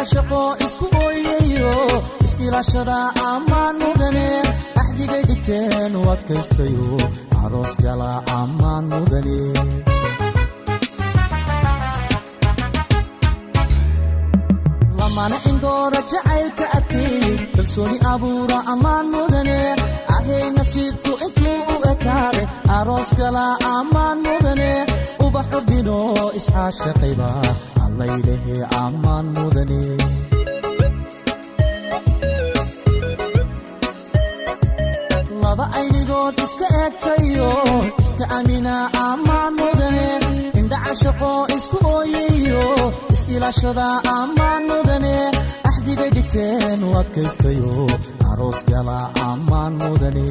indhacashaqo isku ooyayo is-ilaashada ammaan mudane axdigay dhigteen u adkaystayo aroos gala ammaan mudane lamana indoora jacaylka adkeey kalsooni abuura ammaan mudane ahay nasiibku intuu u ekaaday aroos gala ammaan mudane ubaxu dhino iscaashaqayba allaylehe ammaan mudane laba aynigood iska eegtayo iska amina ammaan mudane indhacashaqo isku ooyayo is-ilaashada ammaan mudane axdigay dhigteen u adkaystayo aroos gala ammaan mudane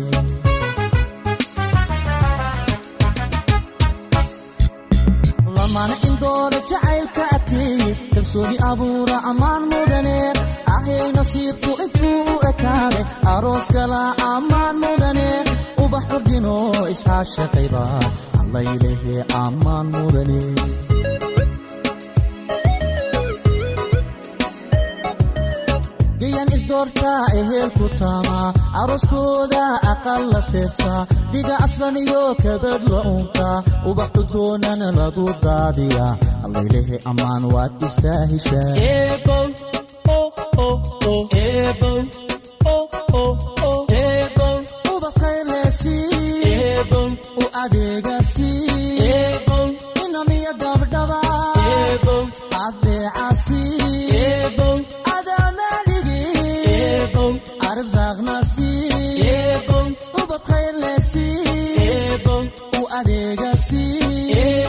lamana indoora jacaylka adkeey kalsooni abuura ammaan mudane. Ahay nasiibku intuu u ekaaday aroos gala ammaan mudane. Ubax urdino iscaashaqayba allaylehe ammaan mudane gayan isdoortaa ehelku taama arooskooda aqal la seesaa dhiga aslan iyo kabad la uuntaa ubax cudgoonana lagu daadiyaa allaylehe ammaan waad istaa heshaa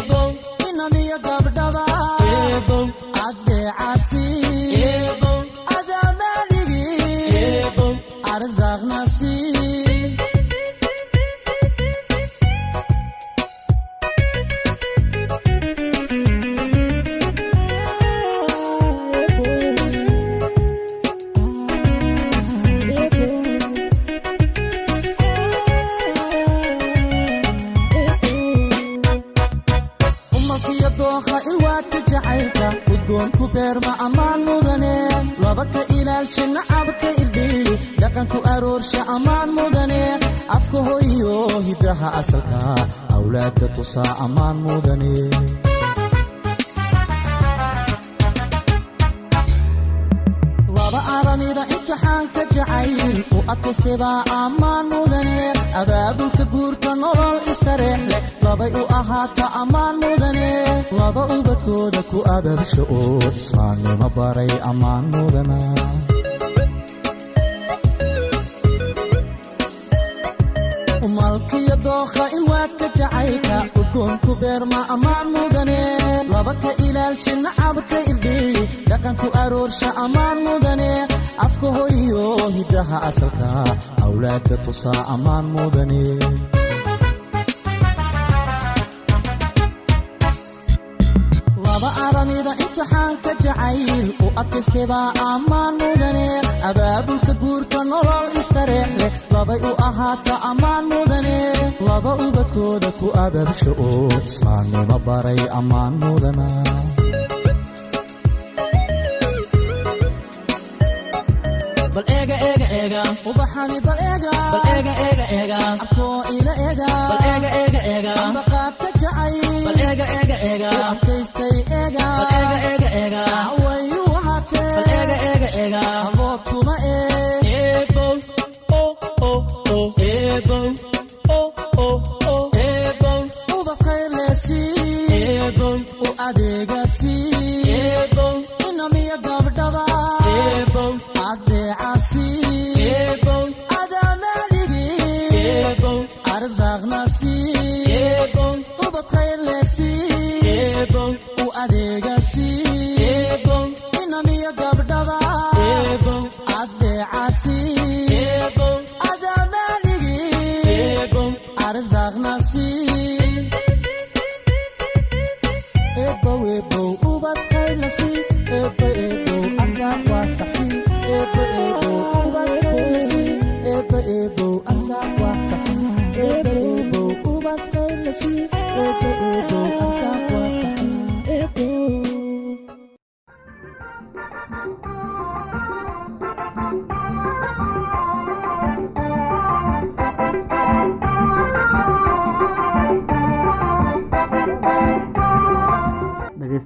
ubad aramida imtixaanka jacayl u adkaystaybaa ammaan mudane abaabulka guurka nolol istareex leh labay u ahaata ammaan mudane laba ubadkooda ku ababsho oo islaamnimo baray ammaan mudana malkiyo dookha ilwaadka jacaylka udgoonku beerma ammaan mudane laba ka ilaalsha nacabka irdhiyi dhaqanku aroorsha ammaan mudane afka hoyo hidaha asalka awlaadka tusaa ammaan mudane laba aramida imtixaanka jacayl u adkaystaybaa ammaan u ahaata ammaan mudane laba ubadkooda ku ababsho oo islaamnimo baray ammaan mudana bal eega eega eega ubaxani bal eega bal eega eega eega abkoo ila eega bal eega eega eega ambaqaadka jacay. Bal eega eega eega adkaystay eega bal eega eega eega wayu wahatee bal eega eega eega abood kuma ee. Eebow o o o eebow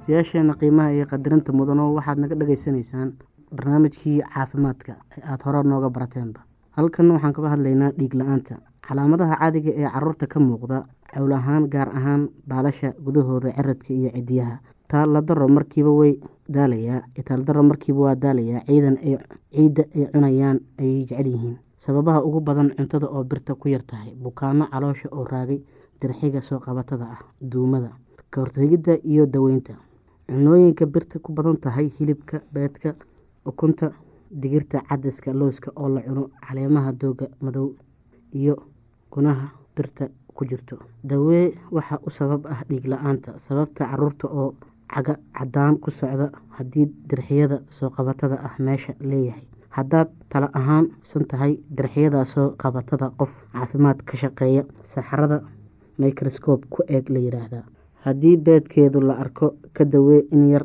dhegeystayaasheena qiimaha iyo qadarinta mudano waxaad naga dhagaysanaysaan barnaamijkii caafimaadka ee aada hore nooga barateenba halkan waxaan kaga hadlaynaa dhiig la'aanta. Calaamadaha caadiga ee carruurta ka muuqda cowl ahaan gaar ahaan baalasha gudahooda ciradka iyo cidiyaha taaladaro markiiba way daalayaa taaladaro markiiba waa daalayaa ciidan ay ciidda ay cunayaan ayay jecel yihiin. Sababaha ugu badan cuntada oo birta ku yar tahay bukaano caloosha oo raagay dirxiga soo qabatada ah duumada kahortegidda iyo daweynta cunooyinka birta ku badan tahay hilibka beedka ukunta digirta cadiska looska oo la cuno caleemaha dooga madow iyo gunaha birta ku jirto. Dawee waxaa u sabab ah dhiig la'aanta sababta carruurta oo caga cadaan ku socda haddii dirxiyada soo qabatada ah meesha leeyahay. Haddaad tala ahaan san tahay dirxiyada soo qabatada qof caafimaad ka shaqeeya saxarada microscope ku eeg la yiraahdaa haddii beedkeedu la arko ka dawee in yar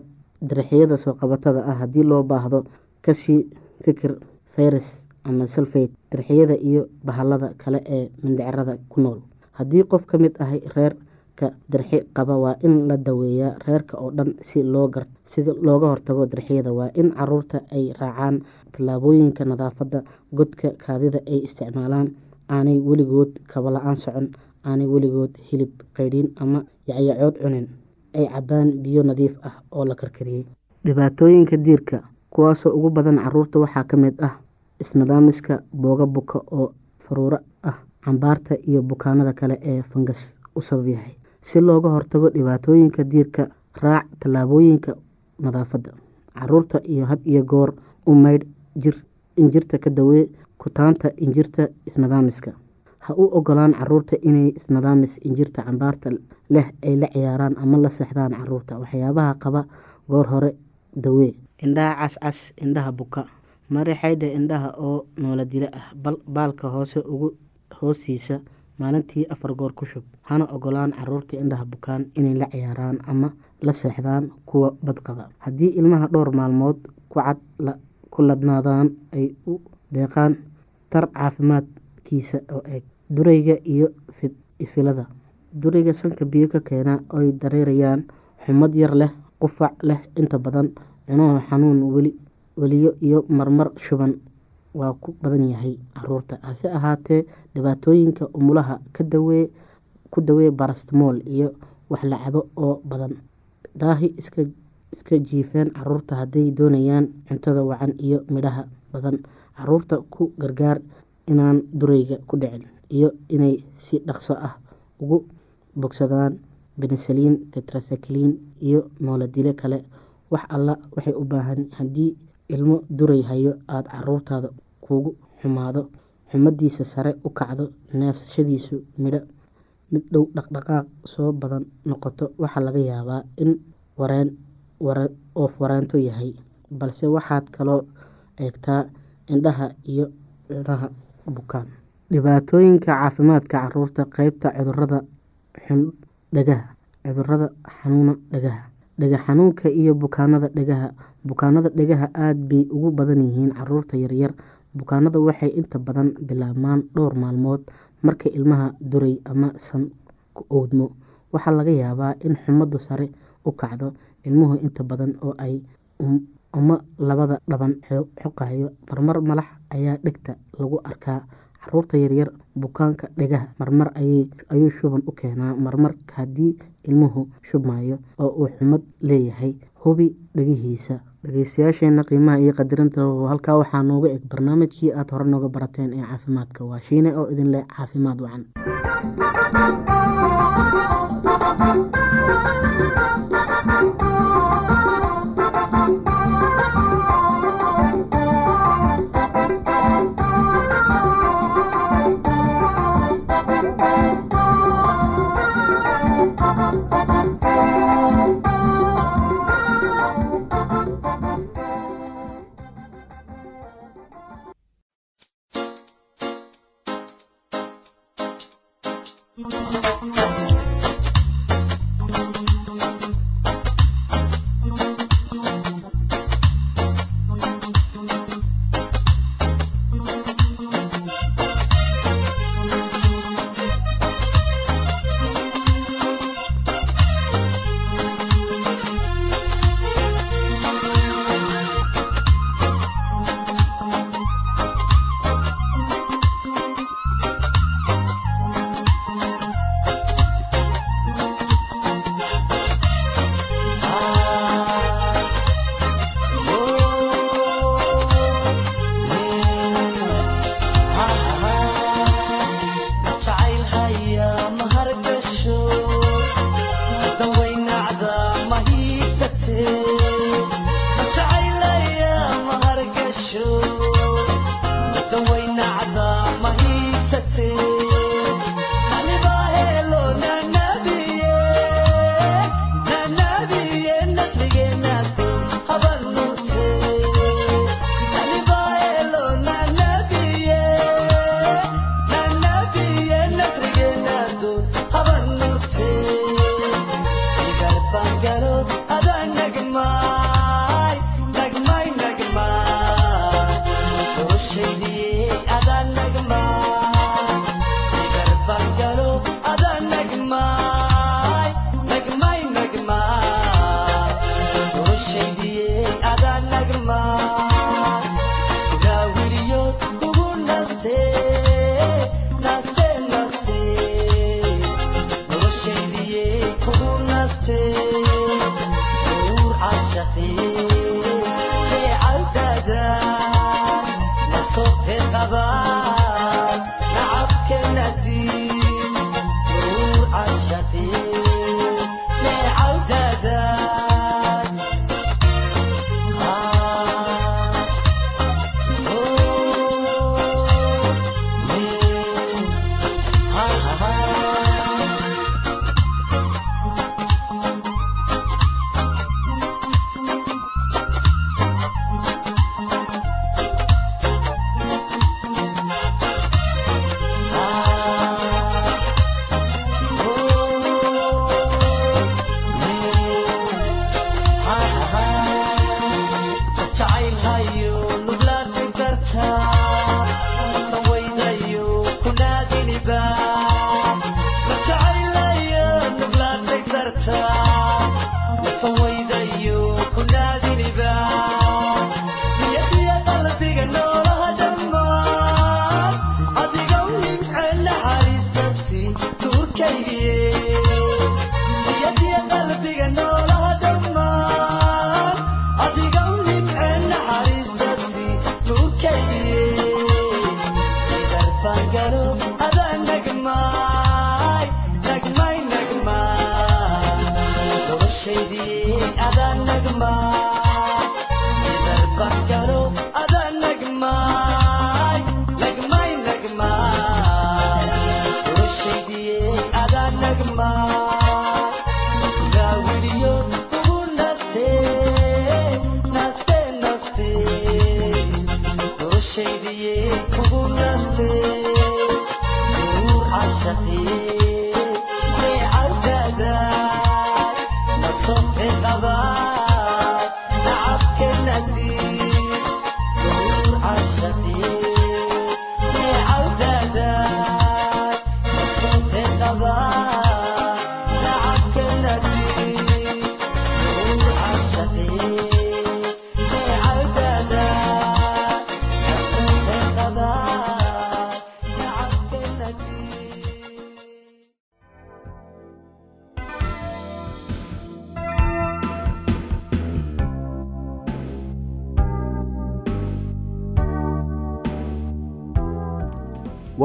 dirxiyada soo qabatada ah haddii loo baahdo ka sii fikir fayras ama salfate dirxiyada iyo bahalada kale ee mindhicrada ku nool. Haddii qof ka mid ahay reerka dirxi qaba waa in la daweeyaa reerka oo dhan si loo gar si looga hortago dirxiyada waa in carruurta ay raacaan tallaabooyinka nadaafadda godka kaadida ay isticmaalaan aanay weligood kabala-aan socon aanay weligood hilib qaydhin ama yacyacood cunin ay cabaan biyo nadiif ah oo la karkariyey. Dhibaatooyinka diirka kuwaasoo ugu badan carruurta waxaa ka mid ah isnidaamiska booga buka oo faruuro ah cambaarta iyo bukaanada kale ee fangas u sabab yahay. Si looga hortago dhibaatooyinka diirka raac tallaabooyinka nadaafadda carruurta iyo had iyo goor u maydh jir injirta ka dawee kutaanta injirta isnidaamiska ha u ogolaan carruurta inay isnidaamis injirta cambaarta leh ay la ciyaaraan ama la seexdaan carruurta waxyaabaha qaba goor hore dawee indhaha cascas indhaha buka. Mari xaydha indhaha oo noola dila ah baalka hoose ugu hoostiisa maalintii afar goor ku shub. Hana ogolaan carruurta indhaha bukaan inay la ciyaaraan ama la seexdaan kuwa badqaba. Haddii ilmaha dhowr maalmood kucad ku ladnaadaan ay u deeqaan tar caafimaadkiisa oo eeg durayga iyo ifilada. Durayga sanka biyo ka keena oy dareerayaan xumad yar leh qufac leh inta badan cunuhu xanuun weli weliyo iyo marmar shuban waa ku badan yahay carruurta hase ahaatee dhibaatooyinka umulaha ka dawee ku dawee barastmool iyo wax la oo badan. Daahi iska iska jiifeen carruurta hadday doonayaan cuntada wacan iyo midhaha badan. Caruurta ku gargaar inaan durayga ku dhicin iyo inay si dhaqso ah ugu bogsadaan benesaliin tetrasakliin iyo nooladile kale. Wax alla waxay u baahan haddii ilmo duray hayo aada caruurtaada kugu xumaado xumadiisa sare u kacdo neefsashadiisu midho mid dhow dhaqdhaqaaq soo badan noqoto waxaa laga yaabaa in wareen oof wareento yahay. Balse waxaad kaloo eegtaa indhaha iyo cunaha bukaan. Dhibaatooyinka caafimaadka carruurta qeybta cudurrada xun dhagaha cudurrada xanuuna dhagaha dhega xanuunka iyo bukaanada dhegaha bukaanada dhegaha aada bay ugu badan yihiin carruurta yaryar. Bukaanada waxay inta badan bilaabmaan dhowr maalmood marka ilmaha duray ama san ku owdmo waxaa laga yaabaa in xumadu sare u kacdo ilmuhu inta badan oo ay uma labada dhaban xoqayo. Marmar malax ayaa dhegta lagu arkaa. Caruurta yaryar bukaanka dhegaha marmar ayuu shuban u keenaa. Marmarka haddii ilmuhu shubmayo oo uu xumad leeyahay hubi dhegihiisa. Dhegeystayaasheena qiimaha iyo qadirinta halkaa. Waxaa nooga eg barnaamijkii aada hore nooga barateen ee caafimaadka. Waa shiine oo idin leh caafimaad wacan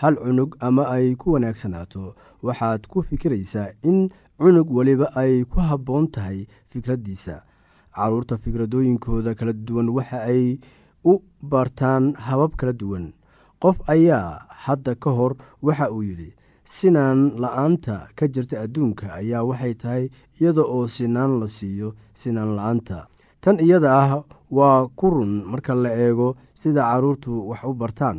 hal cunug ama ay ku wanaagsanaato waxaad ku fikiraysaa in cunug weliba ay ku habboon tahay fikraddiisa carruurta fikradooyinkooda kala duwan waxa ay u bartaan habab kala duwan. Qof ayaa hadda ka hor waxa uu yidhi sinaan la'aanta ka jirta adduunka ayaa waxay tahay iyada oo sinaan la siiyo sinaan la'aanta. Tan iyada ah waa ku run marka la eego sida carruurtu wax u bartaan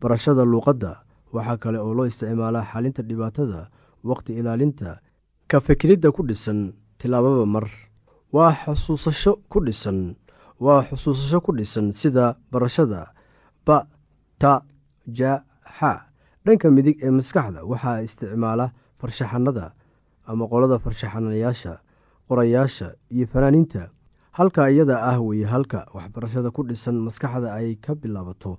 barashada luuqadda waxaa kale oo loo isticmaalaa xalinta dhibaatada waqti ilaalinta ka fikiridda ku dhisan tilaababa mar. Waa xusuusasho ku dhisan waa xusuusasho ku dhisan sida barashada ba ta ja xa dhanka midig ee maskaxda waxaa isticmaala farshaxanada ama qolada farshaxanayaasha qorayaasha iyo fanaaniinta. Halka iyada ah weye halka waxbarashada ku dhisan maskaxda ay ka bilaabato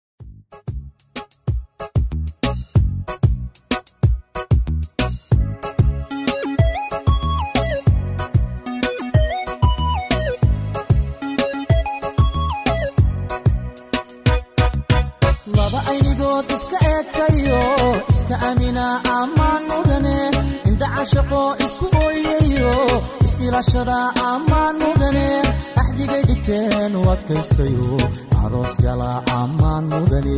is-ilashada ammaan mudane axdigay dhigteen u adkaystayo aroos gala ammaan mudane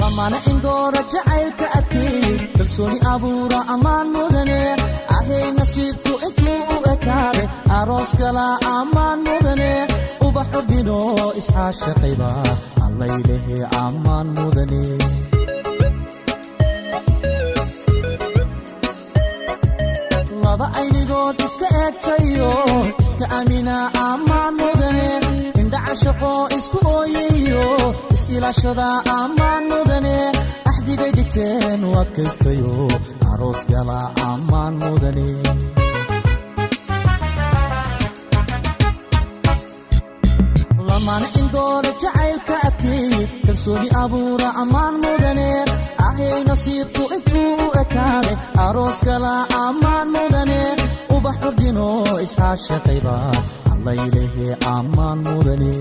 lamana indoora jacaylka adkeey kalsooni abuura ammaan mudane ahay nasiibku intuu u ekaaday aroos gala ammaan mudane ubaxu dhino iscaashaqayba allaylehe ammaan mudane laba aynigood iska eegtayo iska amina ammaan mudane indhaca shaqo isku ooyayo is-ilashada ammaan mudane axdigay dhigteen u adkaystayo aroos gala ammaan mudane lamana indoora jacaylka adkeey kalsooni abuura ammaan mudane ahay nasiibku intuu u ekaaday aroos gala ammaan mudane ubax ordino iscaashaqayba allaylehe ammaan mudane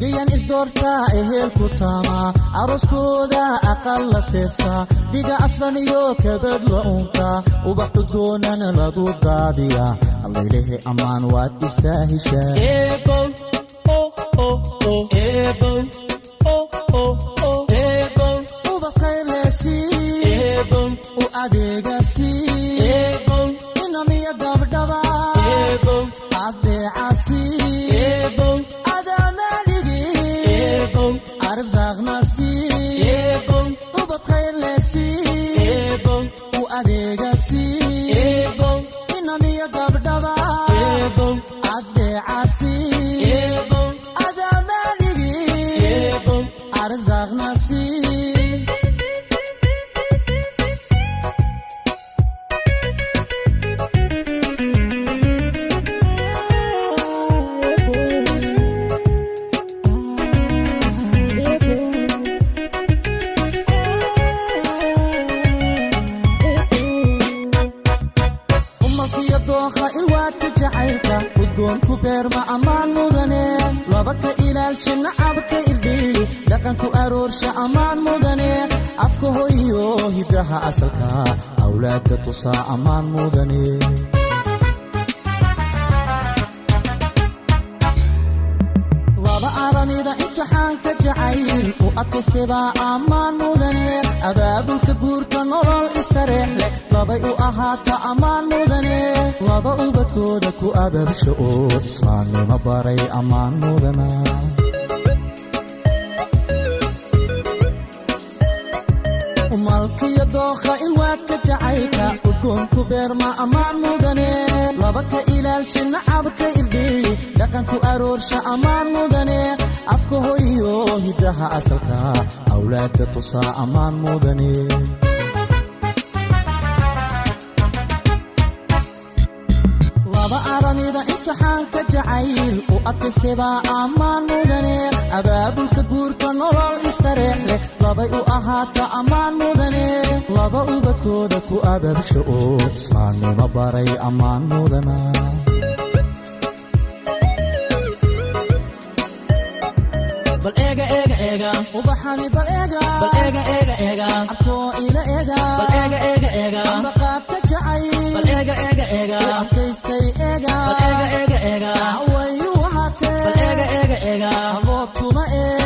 gayan isdoortaa ehelku taamaa arooskooda aqal la seesaa dhiga aslan iyo kabad la uuntaa ubax udgoonana lagu daadiyaa allaylehe ammaan waad istaa heshaa asalka awlaadda tusaa ammaan mudane laba aran aramida imtixaanka jacayl u adkaystebaa ammaan mudane abaabulka guurka nolol istareex leh labay u ahaata ammaan mudane laba ubadkooda ku abaabsho oo islaamnimo baray ammaan mudana malkiyo dookha ilwaadka jacaylka udgoonku beerma ammaan mudane. Laba ka ilaalshi nacabka irdhiy dhaqanku aroorsha ammaan mudane. Afka hoyiyo hiddaha asalka awlaadda tusaa ammaan mudane. Laba aramida imtixaanka jacayl u adkaystebaa ammaan mudane abaabulka guurka nolol istareex leh. Labay u ahaata ammaan mudane laba ubadkooda ku abaabsho oo islaamnimo baray ammaan mudana bal eega eega eega. Ubaxani bal eega. Bal eega eega eega. Abkoo ila eega. Bal eega eega eega. Ambaqaadka jacay bal eega eega eega. Adkaystay eega. Bal eega eega eega bal eega eega eega abood kuma ee